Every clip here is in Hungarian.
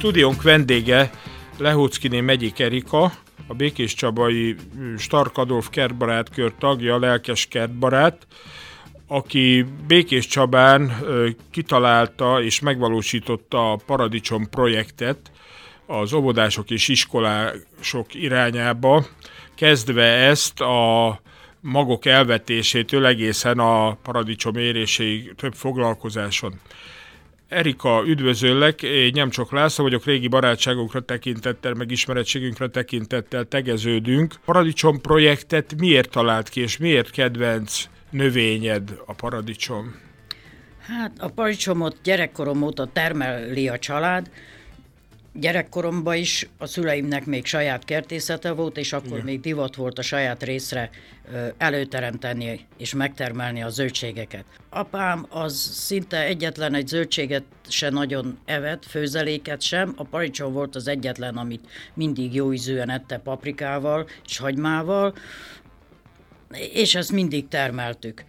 stúdiónk vendége Lehóckiné Megyik Erika, a Békés Csabai Stark Adolf kertbarátkör tagja, lelkes kertbarát, aki Békés Csabán kitalálta és megvalósította a Paradicsom projektet az óvodások és iskolások irányába, kezdve ezt a magok elvetésétől egészen a paradicsom éréséig több foglalkozáson. Erika, üdvözöllek, én Nyemcsok László vagyok, régi barátságunkra tekintettel, meg ismeretségünkre tekintettel tegeződünk. Paradicsom projektet miért talált ki, és miért kedvenc növényed a paradicsom? Hát a paradicsomot gyerekkorom óta termeli a család, gyerekkoromban is a szüleimnek még saját kertészete volt, és akkor Igen. még divat volt a saját részre előteremteni és megtermelni a zöldségeket. Apám az szinte egyetlen egy zöldséget se nagyon evett, főzeléket sem. A paradicsom volt az egyetlen, amit mindig jó ízűen ette paprikával és hagymával, és ezt mindig termeltük.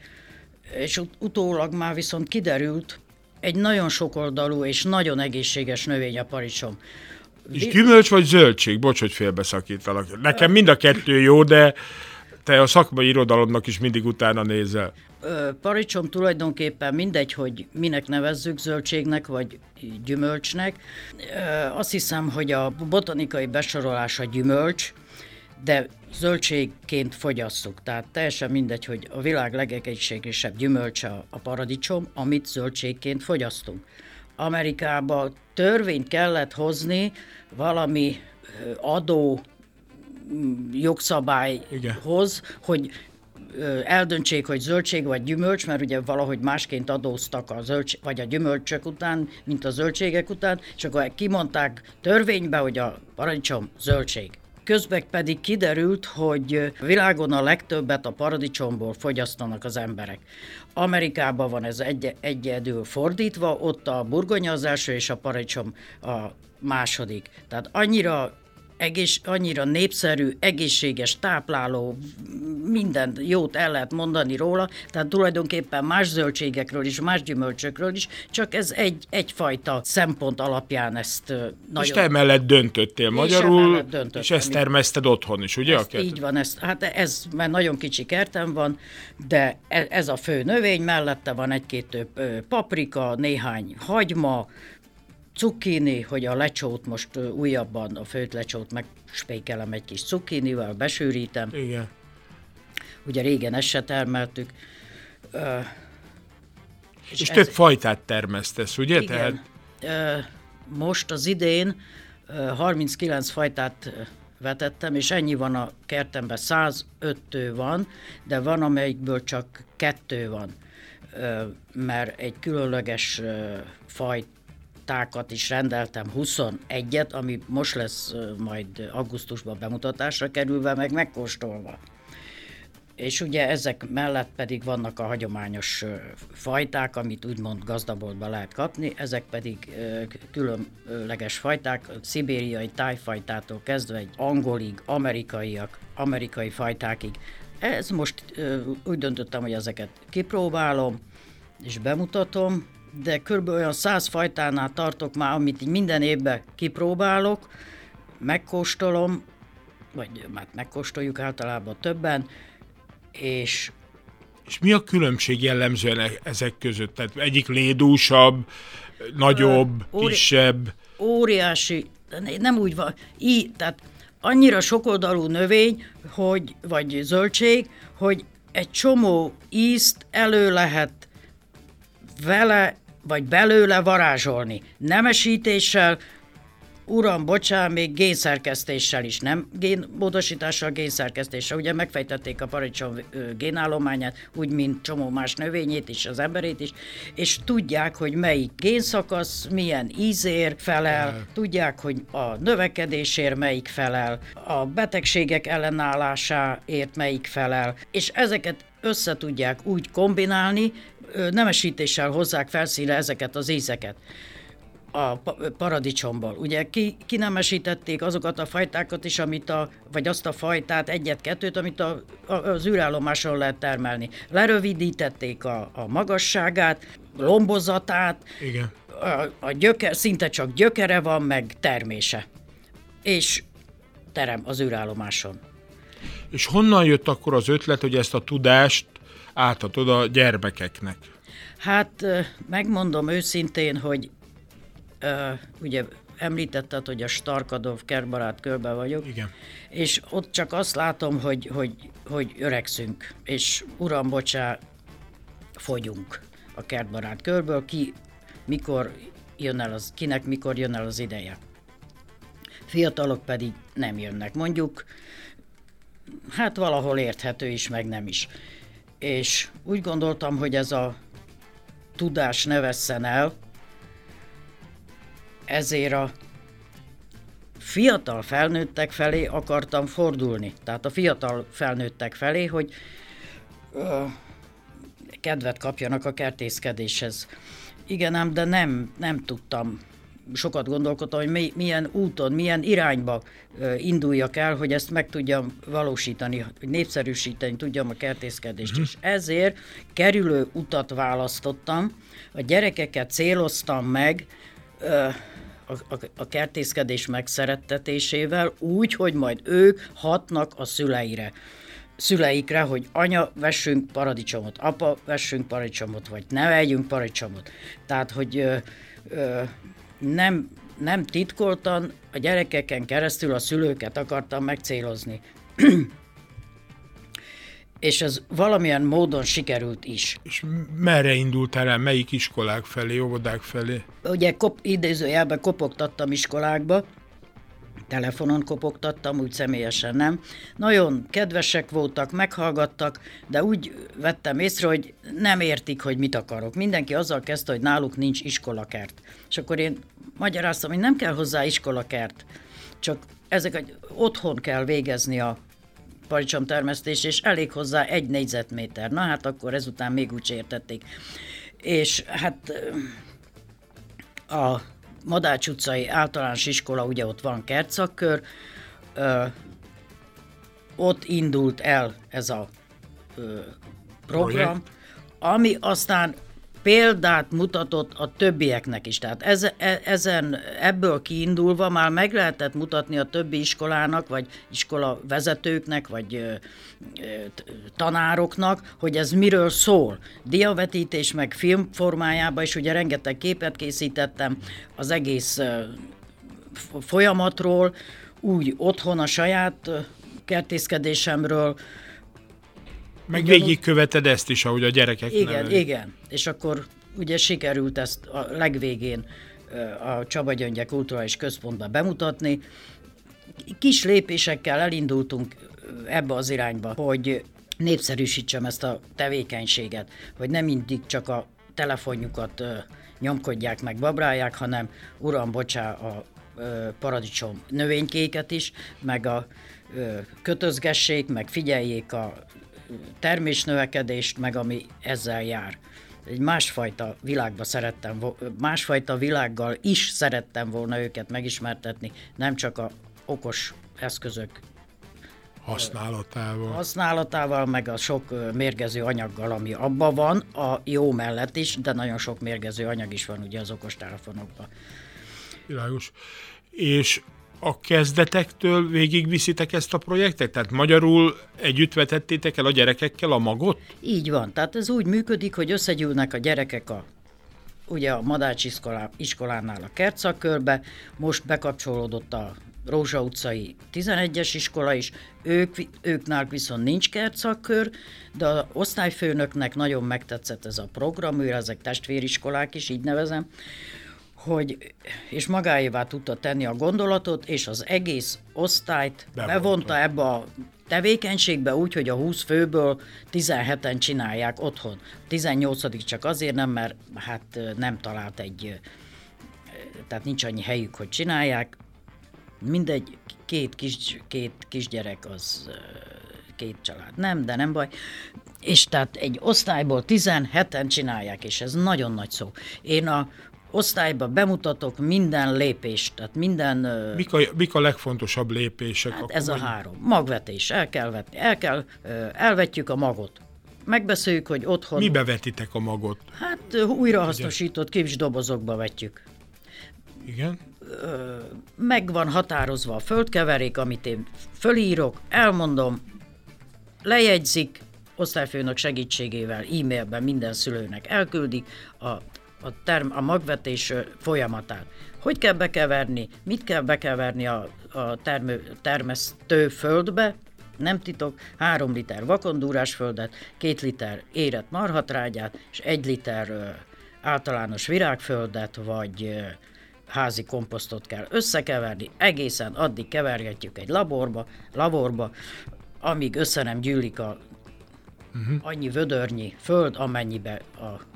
És ut- utólag már viszont kiderült, egy nagyon sokoldalú és nagyon egészséges növény a paradicsom. És gyümölcs vagy zöldség? Bocs, hogy félbeszakítalak. Nekem mind a kettő jó, de te a szakmai irodalomnak is mindig utána nézel. Paradicsom tulajdonképpen mindegy, hogy minek nevezzük, zöldségnek vagy gyümölcsnek. Azt hiszem, hogy a botanikai besorolása gyümölcs, de zöldségként fogyasszuk. Tehát teljesen mindegy, hogy a világ legegészségesebb gyümölcse a paradicsom, amit zöldségként fogyasztunk. Amerikába törvényt kellett hozni valami adó mm, jogszabályhoz, Igen. hogy eldöntsék, hogy zöldség vagy gyümölcs, mert ugye valahogy másként adóztak a zöldség, vagy a gyümölcsök után, mint a zöldségek után, és akkor kimondták törvénybe, hogy a paradicsom zöldség. Közben pedig kiderült, hogy világon a legtöbbet a paradicsomból fogyasztanak az emberek. Amerikában van ez egy, egyedül fordítva, ott a burgonya az első és a paradicsom a második. Tehát annyira egész, annyira népszerű, egészséges, tápláló, minden jót el lehet mondani róla, tehát tulajdonképpen más zöldségekről is, más gyümölcsökről is, csak ez egy, egyfajta szempont alapján ezt nagyon... És te emellett döntöttél és magyarul, és ezt termeszted otthon is, ugye? Ezt, így van, ezt, hát ez, mert nagyon kicsi kertem van, de e, ez a fő növény, mellette van egy-két paprika, néhány hagyma, cukkini, hogy a lecsót most újabban, a főt lecsót megspékelem egy kis cukkinival, besűrítem. Igen. Ugye régen ezt se termeltük. Uh, és és ez, több fajtát termesztesz, ugye? Igen. Tehát... Uh, most az idén uh, 39 fajtát vetettem, és ennyi van a kertemben, 105 van, de van, amelyikből csak kettő van, mert egy különleges fajt tákat is rendeltem, 21-et, ami most lesz majd augusztusban bemutatásra kerülve, meg megkóstolva. És ugye ezek mellett pedig vannak a hagyományos fajták, amit úgymond gazdaboltba lehet kapni, ezek pedig különleges fajták, szibériai tájfajtától kezdve egy angolig, amerikaiak, amerikai fajtákig. Ez most úgy döntöttem, hogy ezeket kipróbálom, és bemutatom, de kb. olyan száz fajtánál tartok már, amit így minden évben kipróbálok, megkóstolom, vagy hát megkóstoljuk általában többen, és és mi a különbség jellemzően e- ezek között? Tehát egyik lédúsabb, nagyobb, Óri- kisebb? Óriási, nem úgy van, így, tehát annyira sokoldalú növény, hogy, vagy zöldség, hogy egy csomó ízt elő lehet vele vagy belőle varázsolni. Nemesítéssel, uram, bocsán, még génszerkesztéssel is, nem génmódosítással, génszerkesztéssel. Ugye megfejtették a paradicsom génállományát, úgy, mint csomó más növényét is, az emberét is, és tudják, hogy melyik génszakasz, milyen ízér felel, tudják, hogy a növekedésért melyik felel, a betegségek ellenállásáért melyik felel, és ezeket össze tudják úgy kombinálni, nemesítéssel hozzák felszíne ezeket az ízeket a paradicsomból. Ugye ki, kinemesítették azokat a fajtákat is, amit a, vagy azt a fajtát, egyet-kettőt, amit a, a, az űrállomáson lehet termelni. Lerövidítették a, a magasságát, lombozatát, Igen. a, a gyöker, szinte csak gyökere van, meg termése. És terem az űrállomáson. És honnan jött akkor az ötlet, hogy ezt a tudást átadod a gyermekeknek? Hát megmondom őszintén, hogy uh, ugye említetted, hogy a Starkadov kertbarát körbe vagyok. Igen. És ott csak azt látom, hogy, hogy, hogy öregszünk, és uram, bocsá, fogyunk a kertbarát körből, ki mikor jön el az, kinek mikor jön el az ideje. Fiatalok pedig nem jönnek. Mondjuk, hát valahol érthető is, meg nem is. És úgy gondoltam, hogy ez a tudás ne vesszen el, ezért a fiatal felnőttek felé akartam fordulni. Tehát a fiatal felnőttek felé, hogy ö, kedvet kapjanak a kertészkedéshez. Igen ám, de nem, nem tudtam sokat gondolkodtam, hogy mi, milyen úton, milyen irányba induljak el, hogy ezt meg tudjam valósítani, hogy népszerűsíteni tudjam a kertészkedést. Uh-huh. És ezért kerülő utat választottam, a gyerekeket céloztam meg, a, a, a kertészkedés megszerettetésével, úgy, hogy majd ők hatnak a szüleire szüleikre, hogy anya, vessünk paradicsomot, apa, vessünk paradicsomot, vagy ne vegyünk paradicsomot. Tehát, hogy ö, ö, nem, nem titkoltan a gyerekeken keresztül a szülőket akartam megcélozni. és ez valamilyen módon sikerült is. És merre indultál el, melyik iskolák felé, óvodák felé? Ugye kop, idézőjelben kopogtattam iskolákba, telefonon kopogtattam, úgy személyesen nem. Nagyon kedvesek voltak, meghallgattak, de úgy vettem észre, hogy nem értik, hogy mit akarok. Mindenki azzal kezdte, hogy náluk nincs iskolakert. És akkor én magyaráztam, hogy nem kell hozzá iskolakert, csak ezek otthon kell végezni a termesztés, és elég hozzá egy négyzetméter. Na hát akkor ezután még úgy értették. És hát a Madács utcai általános iskola, ugye ott van kertszakkör, ö, ott indult el ez a ö, program, Projekt. ami aztán példát mutatott a többieknek is. Tehát ez, e, ezen, ebből kiindulva már meg lehetett mutatni a többi iskolának, vagy iskola vezetőknek, vagy ö, ö, tanároknak, hogy ez miről szól. Diavetítés meg film formájában is ugye rengeteg képet készítettem az egész ö, folyamatról, úgy otthon a saját kertészkedésemről, meg végigköveted ezt is, ahogy a gyerekek Igen, nevelik. igen. És akkor ugye sikerült ezt a legvégén a Csaba Gyöngye Kulturális Központba bemutatni. Kis lépésekkel elindultunk ebbe az irányba, hogy népszerűsítsem ezt a tevékenységet, hogy nem mindig csak a telefonjukat nyomkodják meg, babrálják, hanem uram, bocsá, a paradicsom növénykéket is, meg a kötözgessék, meg figyeljék a termésnövekedést, meg ami ezzel jár. Egy másfajta világba szerettem, másfajta világgal is szerettem volna őket megismertetni, nem csak a okos eszközök használatával. Használatával, meg a sok mérgező anyaggal, ami abban van, a jó mellett is, de nagyon sok mérgező anyag is van ugye az okostelefonokban. Világos. És a kezdetektől végigviszitek ezt a projektet? Tehát magyarul együtt vetettétek el a gyerekekkel a magot? Így van. Tehát ez úgy működik, hogy összegyűlnek a gyerekek a ugye a Madács iskolá, iskolánál a kertszakörbe, most bekapcsolódott a Rózsa utcai 11-es iskola is, ők, ők náluk viszont nincs kertszakkör, de az osztályfőnöknek nagyon megtetszett ez a program, ő ezek testvériskolák is, így nevezem, hogy, és magáévá tudta tenni a gondolatot, és az egész osztályt bevonta, bevonta ebbe a tevékenységbe úgy, hogy a 20 főből 17-en csinálják otthon. 18 csak azért nem, mert hát nem talált egy, tehát nincs annyi helyük, hogy csinálják. Mindegy, két, kis, két kisgyerek az két család. Nem, de nem baj. És tehát egy osztályból 17-en csinálják, és ez nagyon nagy szó. Én a osztályba bemutatok minden lépést, tehát minden... Mik a, mik a legfontosabb lépések? Hát ez a három. Magvetés, el kell vetni, el kell, elvetjük a magot. megbeszéljük, hogy otthon... Mibe vetitek a magot? Hát újrahasznosított kivs dobozokba vetjük. Igen? Meg van határozva a földkeverék, amit én fölírok, elmondom, lejegyzik, osztályfőnök segítségével e-mailben minden szülőnek elküldik a, a, term, a magvetés folyamatát. Hogy kell bekeverni, mit kell bekeverni a, a termő, termesztő földbe, nem titok, 3 liter vakondúrás földet, 2 liter érett marhatrágyát, és 1 liter ö, általános virágföldet, vagy ö, házi komposztot kell összekeverni, egészen addig kevergetjük egy laborba, laborba, amíg össze nem gyűlik a uh-huh. annyi vödörnyi föld, amennyibe a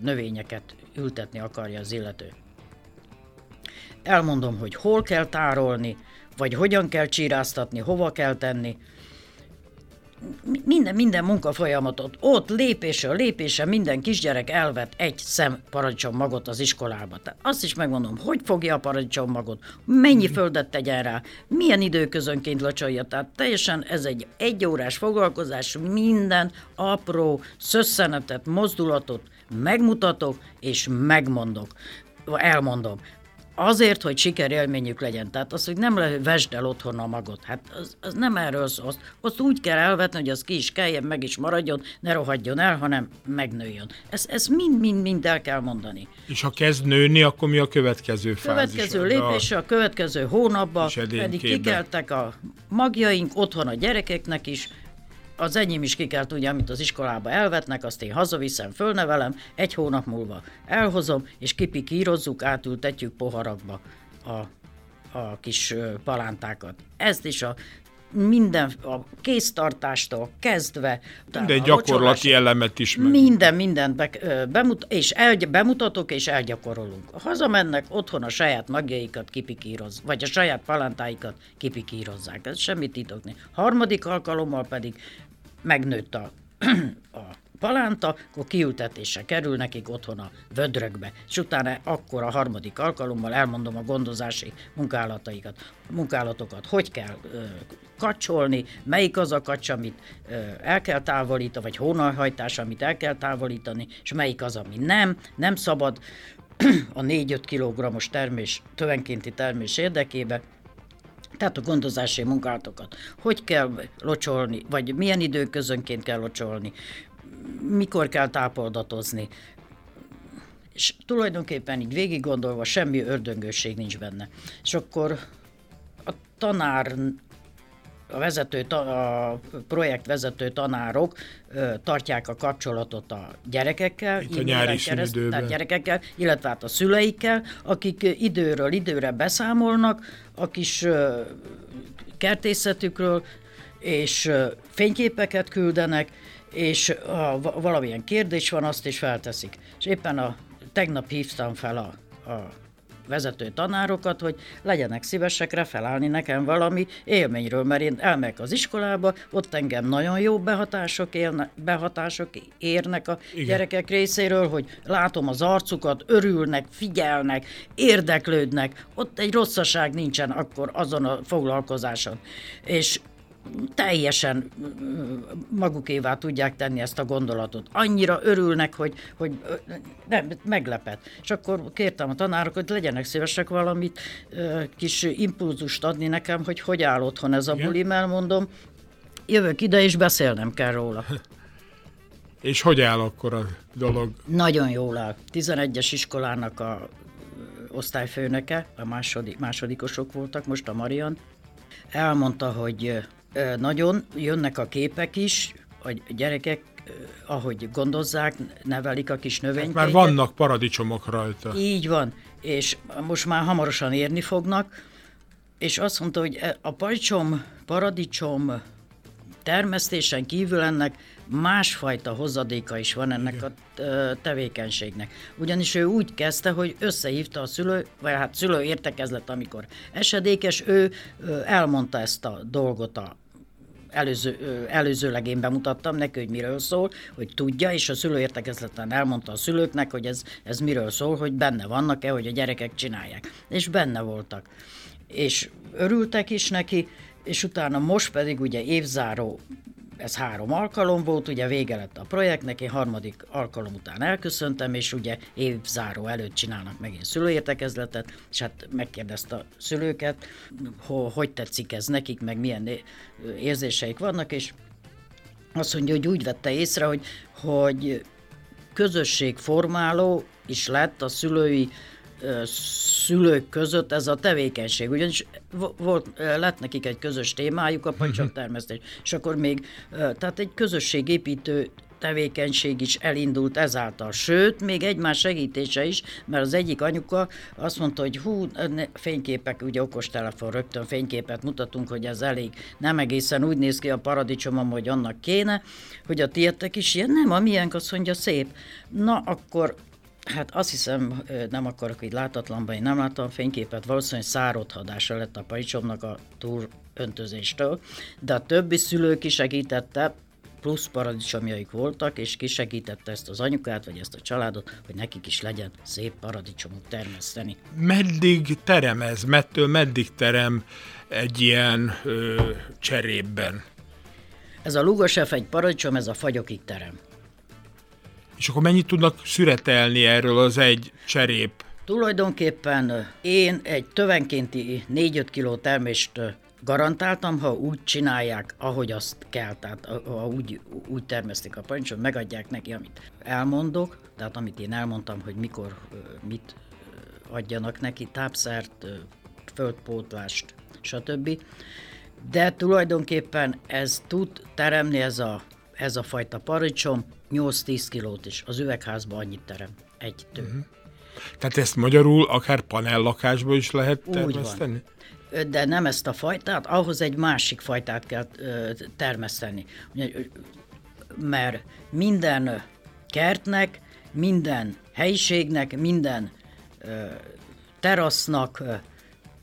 növényeket ültetni akarja az illető. Elmondom, hogy hol kell tárolni, vagy hogyan kell csíráztatni, hova kell tenni, minden, minden munkafolyamatot, ott lépésről lépésre minden kisgyerek elvet egy szem paradicsom az iskolába. Tehát azt is megmondom, hogy fogja a paradicsom magot, mennyi földet tegyen rá, milyen időközönként locsolja. Tehát teljesen ez egy egyórás foglalkozás, minden apró szösszenetet, mozdulatot megmutatok és megmondok. Elmondom azért, hogy sikerélményük legyen. Tehát az, hogy nem lehet, vesd el otthon a magot. Hát az, az nem erről szól. Azt úgy kell elvetni, hogy az ki is kelljen, meg is maradjon, ne rohadjon el, hanem megnőjön. Ezt, ezt mind-mind-mind el kell mondani. És ha kezd nőni, akkor mi a következő fázis? Következő lépés a következő hónapban pedig kikeltek a magjaink otthon a gyerekeknek is, az enyém is ki kell tudja, amit az iskolába elvetnek, azt én hazaviszem, fölnevelem, egy hónap múlva elhozom, és kipikírozzuk, átültetjük poharakba a, a kis palántákat. Ezt is a minden a kéztartástól kezdve. Minden gyakorlati elemet is meg. Minden, mindent be, bemut, és el, bemutatok és elgyakorolunk. Hazamennek, otthon a saját magjaikat kipikíroz, vagy a saját palántáikat kipikírozzák. Ez semmit titokni. Harmadik alkalommal pedig megnőtt a, a palánta, akkor kiültetése kerül nekik otthon a vödrökbe. És utána akkor a harmadik alkalommal elmondom a gondozási munkálataikat, munkálatokat, hogy kell ö, kacsolni, melyik az a kacs, amit ö, el kell távolítani, vagy hónalhajtás, amit el kell távolítani, és melyik az, ami nem, nem szabad a 4-5 kg-os termés, tövenkénti termés érdekében, tehát a gondozási munkálatokat. Hogy kell locsolni, vagy milyen időközönként kell locsolni, mikor kell tápoldatozni. És tulajdonképpen így végig gondolva semmi ördöngőség nincs benne. És akkor a tanár a vezető, a projektvezető tanárok ö, tartják a kapcsolatot a gyerekekkel, Itt a nyári kereszt, tehát gyerekekkel, illetve hát a szüleikkel, akik időről időre beszámolnak a kis ö, kertészetükről, és ö, fényképeket küldenek, és ha valamilyen kérdés van, azt is felteszik. És éppen a tegnap hívtam fel a, a vezető tanárokat, hogy legyenek szívesek refelálni nekem valami élményről, mert én elmegyek az iskolába, ott engem nagyon jó behatások, élne, behatások érnek a Igen. gyerekek részéről, hogy látom az arcukat, örülnek, figyelnek, érdeklődnek, ott egy rosszaság nincsen akkor azon a foglalkozáson. És teljesen magukévá tudják tenni ezt a gondolatot. Annyira örülnek, hogy, hogy nem, meglepet. És akkor kértem a tanárokat, hogy legyenek szívesek valamit, kis impulzust adni nekem, hogy hogy áll otthon ez a buli, mert mondom, jövök ide, és beszélnem kell róla. És hogy áll akkor a dolog? Nagyon jól áll. 11-es iskolának a osztályfőnöke, a második, másodikosok voltak, most a Marian, elmondta, hogy nagyon jönnek a képek is, a gyerekek, ahogy gondozzák, nevelik a kis növényeket. Hát már vannak paradicsomok rajta. Így van, és most már hamarosan érni fognak, és azt mondta, hogy e, a paradicsom, paradicsom termesztésen kívül ennek másfajta hozadéka is van ennek Igen. a tevékenységnek. Ugyanis ő úgy kezdte, hogy összehívta a szülő, vagy hát szülő értekezlet, amikor esedékes, ő elmondta ezt a dolgot a előző, előzőleg én bemutattam neki, hogy miről szól, hogy tudja, és a szülőértekezleten elmondta a szülőknek, hogy ez, ez miről szól, hogy benne vannak-e, hogy a gyerekek csinálják. És benne voltak. És örültek is neki, és utána most pedig ugye évzáró ez három alkalom volt, ugye vége lett a projektnek, én harmadik alkalom után elköszöntem, és ugye évzáró előtt csinálnak megint szülőértekezletet, és hát megkérdezte a szülőket, hogy tetszik ez nekik, meg milyen érzéseik vannak, és azt mondja, hogy úgy vette észre, hogy, hogy közösségformáló is lett a szülői szülők között ez a tevékenység. Ugyanis volt, lett nekik egy közös témájuk, a termesztés, és akkor még, tehát egy közösségépítő tevékenység is elindult ezáltal. Sőt, még egymás segítése is, mert az egyik anyuka azt mondta, hogy hú, fényképek, ugye okostelefon, rögtön fényképet mutatunk, hogy ez elég, nem egészen úgy néz ki a paradicsomom, hogy annak kéne, hogy a tietek is ilyen, nem, a miénk azt mondja szép. Na, akkor Hát azt hiszem, nem akarok így látatlanban, én nem láttam fényképet, valószínűleg szárodhadása lett a paricsomnak a túl öntözéstől, de a többi szülő kisegítette, plusz paradicsomjaik voltak, és kisegítette ezt az anyukát, vagy ezt a családot, hogy nekik is legyen szép paradicsomot termeszteni. Meddig terem ez? Mettől meddig terem egy ilyen ö, cserében? Ez a lugosef egy paradicsom, ez a fagyokig terem. És akkor mennyit tudnak szüretelni erről az egy cserép? Tulajdonképpen én egy tövenkénti 4-5 kiló termést garantáltam, ha úgy csinálják, ahogy azt kell, tehát ha úgy, úgy termesztik a parancsot, megadják neki, amit elmondok, tehát amit én elmondtam, hogy mikor mit adjanak neki, tápszert, földpótlást, stb. De tulajdonképpen ez tud teremni ez a, ez a fajta paradicsom 8-10 kilót is. Az üvegházban annyit terem. Egy tő. Uh-huh. Tehát ezt magyarul akár panellakásban is lehet termeszteni? Úgy van. De nem ezt a fajtát, ahhoz egy másik fajtát kell termeszteni. Mert minden kertnek, minden helyiségnek, minden terasznak,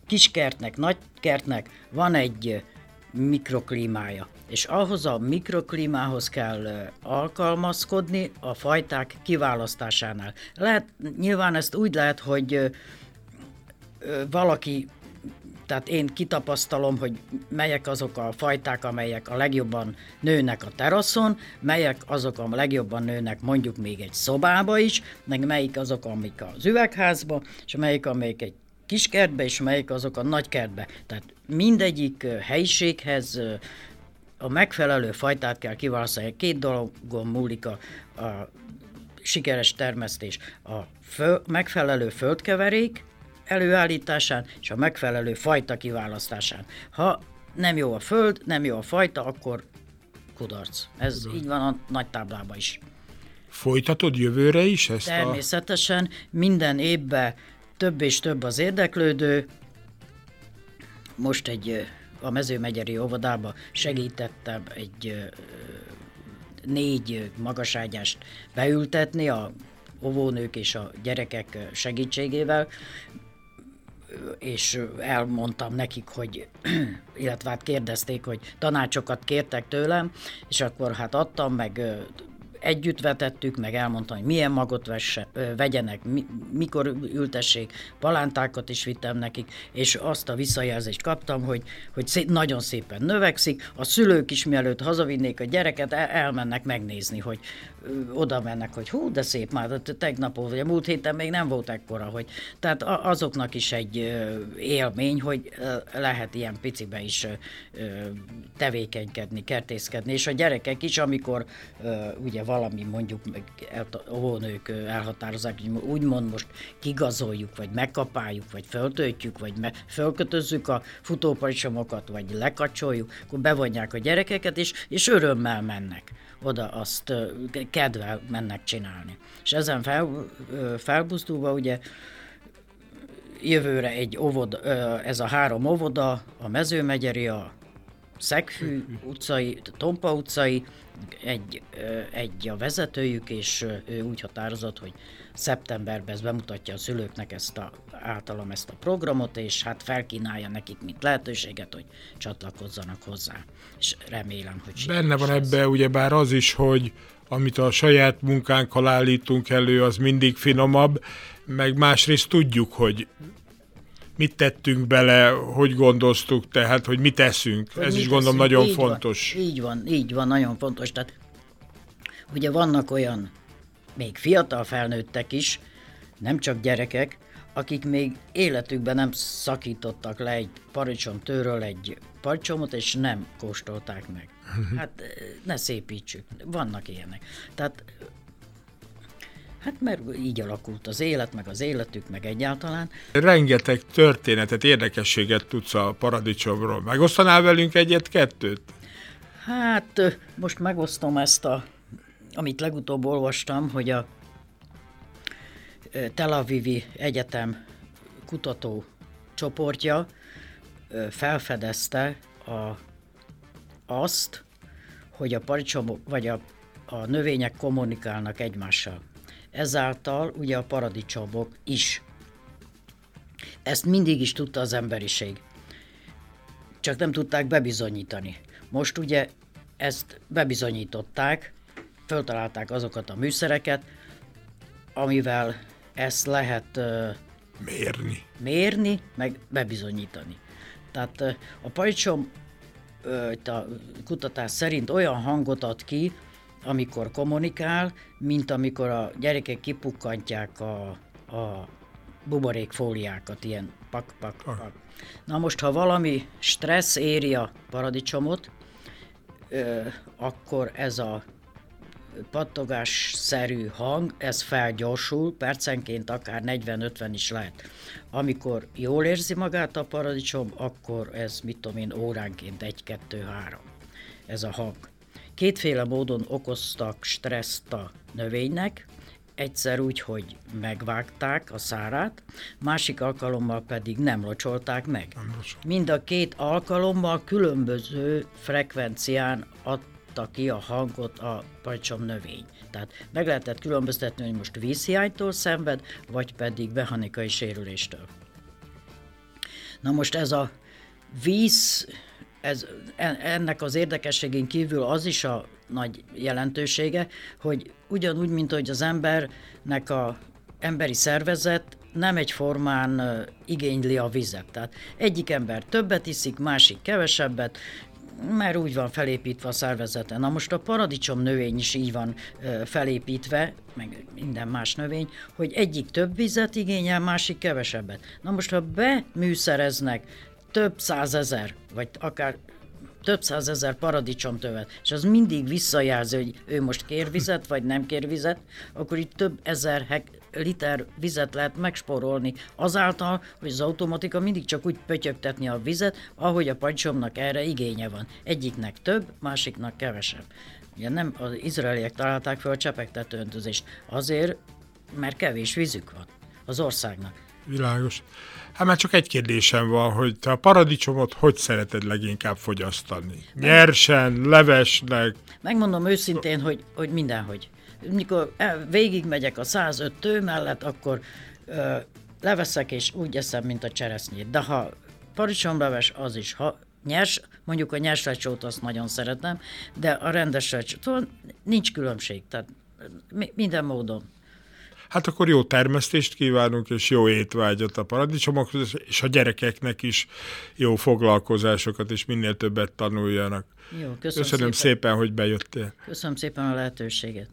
kiskertnek, nagykertnek van egy mikroklímája és ahhoz a mikroklímához kell alkalmazkodni a fajták kiválasztásánál. Lehet, nyilván ezt úgy lehet, hogy valaki tehát én kitapasztalom, hogy melyek azok a fajták, amelyek a legjobban nőnek a teraszon, melyek azok a legjobban nőnek mondjuk még egy szobába is, meg melyik azok, amik az üvegházba, és melyik, amelyik egy kiskertbe, és melyik azok a nagykertbe. Tehát mindegyik helyiséghez a megfelelő fajtát kell kiválasztani. Két dologon múlik a, a sikeres termesztés. A föl, megfelelő földkeverék előállításán és a megfelelő fajta kiválasztásán. Ha nem jó a föld, nem jó a fajta, akkor kudarc. Ez Tudom. így van a nagy táblában is. Folytatod jövőre is ezt Természetesen a... minden évben több és több az érdeklődő. Most egy a mezőmegyeri óvodába segítettem egy négy magaságyást beültetni a óvónők és a gyerekek segítségével, és elmondtam nekik, hogy, illetve hát kérdezték, hogy tanácsokat kértek tőlem, és akkor hát adtam, meg együtt vetettük, meg elmondtam, hogy milyen magot vesse, vegyenek, mi, mikor ültessék, palántákat is vittem nekik, és azt a visszajelzést kaptam, hogy, hogy szép, nagyon szépen növekszik, a szülők is mielőtt hazavinnék a gyereket, el, elmennek megnézni, hogy ö, oda mennek, hogy hú, de szép már, tegnap, vagy a múlt héten még nem volt ekkora, hogy tehát azoknak is egy élmény, hogy lehet ilyen picibe is tevékenykedni, kertészkedni, és a gyerekek is, amikor ugye valami mondjuk a óvónők elhatározzák, hogy úgymond most kigazoljuk, vagy megkapáljuk, vagy föltöltjük, vagy me- fölkötözzük a futóparitsomokat, vagy lekacsoljuk, akkor bevonják a gyerekeket, és, és örömmel mennek oda, azt kedvel mennek csinálni. És ezen fel, felbuzdulva ugye jövőre egy óvoda, ez a három óvoda, a mezőmegyeri, a Szegfű utcai, Tompa utcai, egy, egy a vezetőjük, és ő úgy határozott, hogy szeptemberben ez bemutatja a szülőknek ezt a, általam ezt a programot, és hát felkínálja nekik mint lehetőséget, hogy csatlakozzanak hozzá. És remélem, hogy Benne van ebbe ugyebár az is, hogy amit a saját munkánkkal állítunk elő, az mindig finomabb, meg másrészt tudjuk, hogy mit tettünk bele, hogy gondoztuk, tehát hogy mit teszünk. Hogy Ez mit is gondolom teszünk. nagyon így fontos. Van, így van, így van, nagyon fontos. Tehát ugye vannak olyan még fiatal felnőttek is, nem csak gyerekek, akik még életükben nem szakítottak le egy paradicsomtőről egy paradicsomot, és nem kóstolták meg. Hát ne szépítsük, vannak ilyenek. Tehát Hát mert így alakult az élet, meg az életük, meg egyáltalán. Rengeteg történetet, érdekességet tudsz a paradicsomról. Megosztanál velünk egyet-kettőt? Hát most megosztom ezt a, amit legutóbb olvastam, hogy a Tel Avivi Egyetem kutató csoportja felfedezte a, azt, hogy a paradicsomok vagy a, a növények kommunikálnak egymással. Ezáltal ugye a paradicsomok is. Ezt mindig is tudta az emberiség. Csak nem tudták bebizonyítani. Most ugye ezt bebizonyították, föltalálták azokat a műszereket, amivel ezt lehet uh, mérni. mérni, meg bebizonyítani. Tehát uh, a pajcsom uh, a kutatás szerint olyan hangot ad ki, amikor kommunikál, mint amikor a gyerekek kipukkantják a, a buborékfóliákat, ilyen pak, pak, pak. Na most, ha valami stressz éri a paradicsomot, ö, akkor ez a pattogásszerű hang, ez felgyorsul, percenként akár 40-50 is lehet. Amikor jól érzi magát a paradicsom, akkor ez, mit tudom én, óránként 1-2-3 ez a hang. Kétféle módon okoztak stresszt a növénynek, egyszer úgy, hogy megvágták a szárát, másik alkalommal pedig nem locsolták meg. Mind a két alkalommal különböző frekvencián adta ki a hangot a pajcsom növény. Tehát meg lehetett különböztetni, hogy most vízhiánytól szenved, vagy pedig mechanikai sérüléstől. Na most ez a víz ez, ennek az érdekességén kívül az is a nagy jelentősége, hogy ugyanúgy, mint hogy az embernek a emberi szervezet nem egyformán igényli a vizet. Tehát egyik ember többet iszik, másik kevesebbet, mert úgy van felépítve a szervezete. Na most a paradicsom növény is így van felépítve, meg minden más növény, hogy egyik több vizet igényel, másik kevesebbet. Na most, ha beműszereznek több százezer, vagy akár több százezer paradicsomtövet, és az mindig visszajelzi, hogy ő most kér vizet, vagy nem kér vizet, akkor itt több ezer hek- liter vizet lehet megspórolni azáltal, hogy az automatika mindig csak úgy pötyögtetni a vizet, ahogy a pancsomnak erre igénye van. Egyiknek több, másiknak kevesebb. Ugye nem az izraeliek találták fel a csepegtető öntözést, azért, mert kevés vízük van az országnak. Világos. Hát már csak egy kérdésem van, hogy te a paradicsomot hogy szereted leginkább fogyasztani? Nyersen, levesnek? Megmondom őszintén, hogy, hogy mindenhogy. Mikor végigmegyek a 105 tő mellett, akkor ö, leveszek és úgy eszem, mint a cseresznyét. De ha paradicsomleves, az is. Ha nyers, mondjuk a nyers lecsót azt nagyon szeretem, de a rendes lecsót, nincs különbség. Tehát minden módon. Hát akkor jó termesztést kívánunk, és jó étvágyat a paradicsomokhoz, és a gyerekeknek is jó foglalkozásokat, és minél többet tanuljanak. Jó, köszönöm, köszönöm szépen. szépen, hogy bejöttél. Köszönöm szépen a lehetőséget.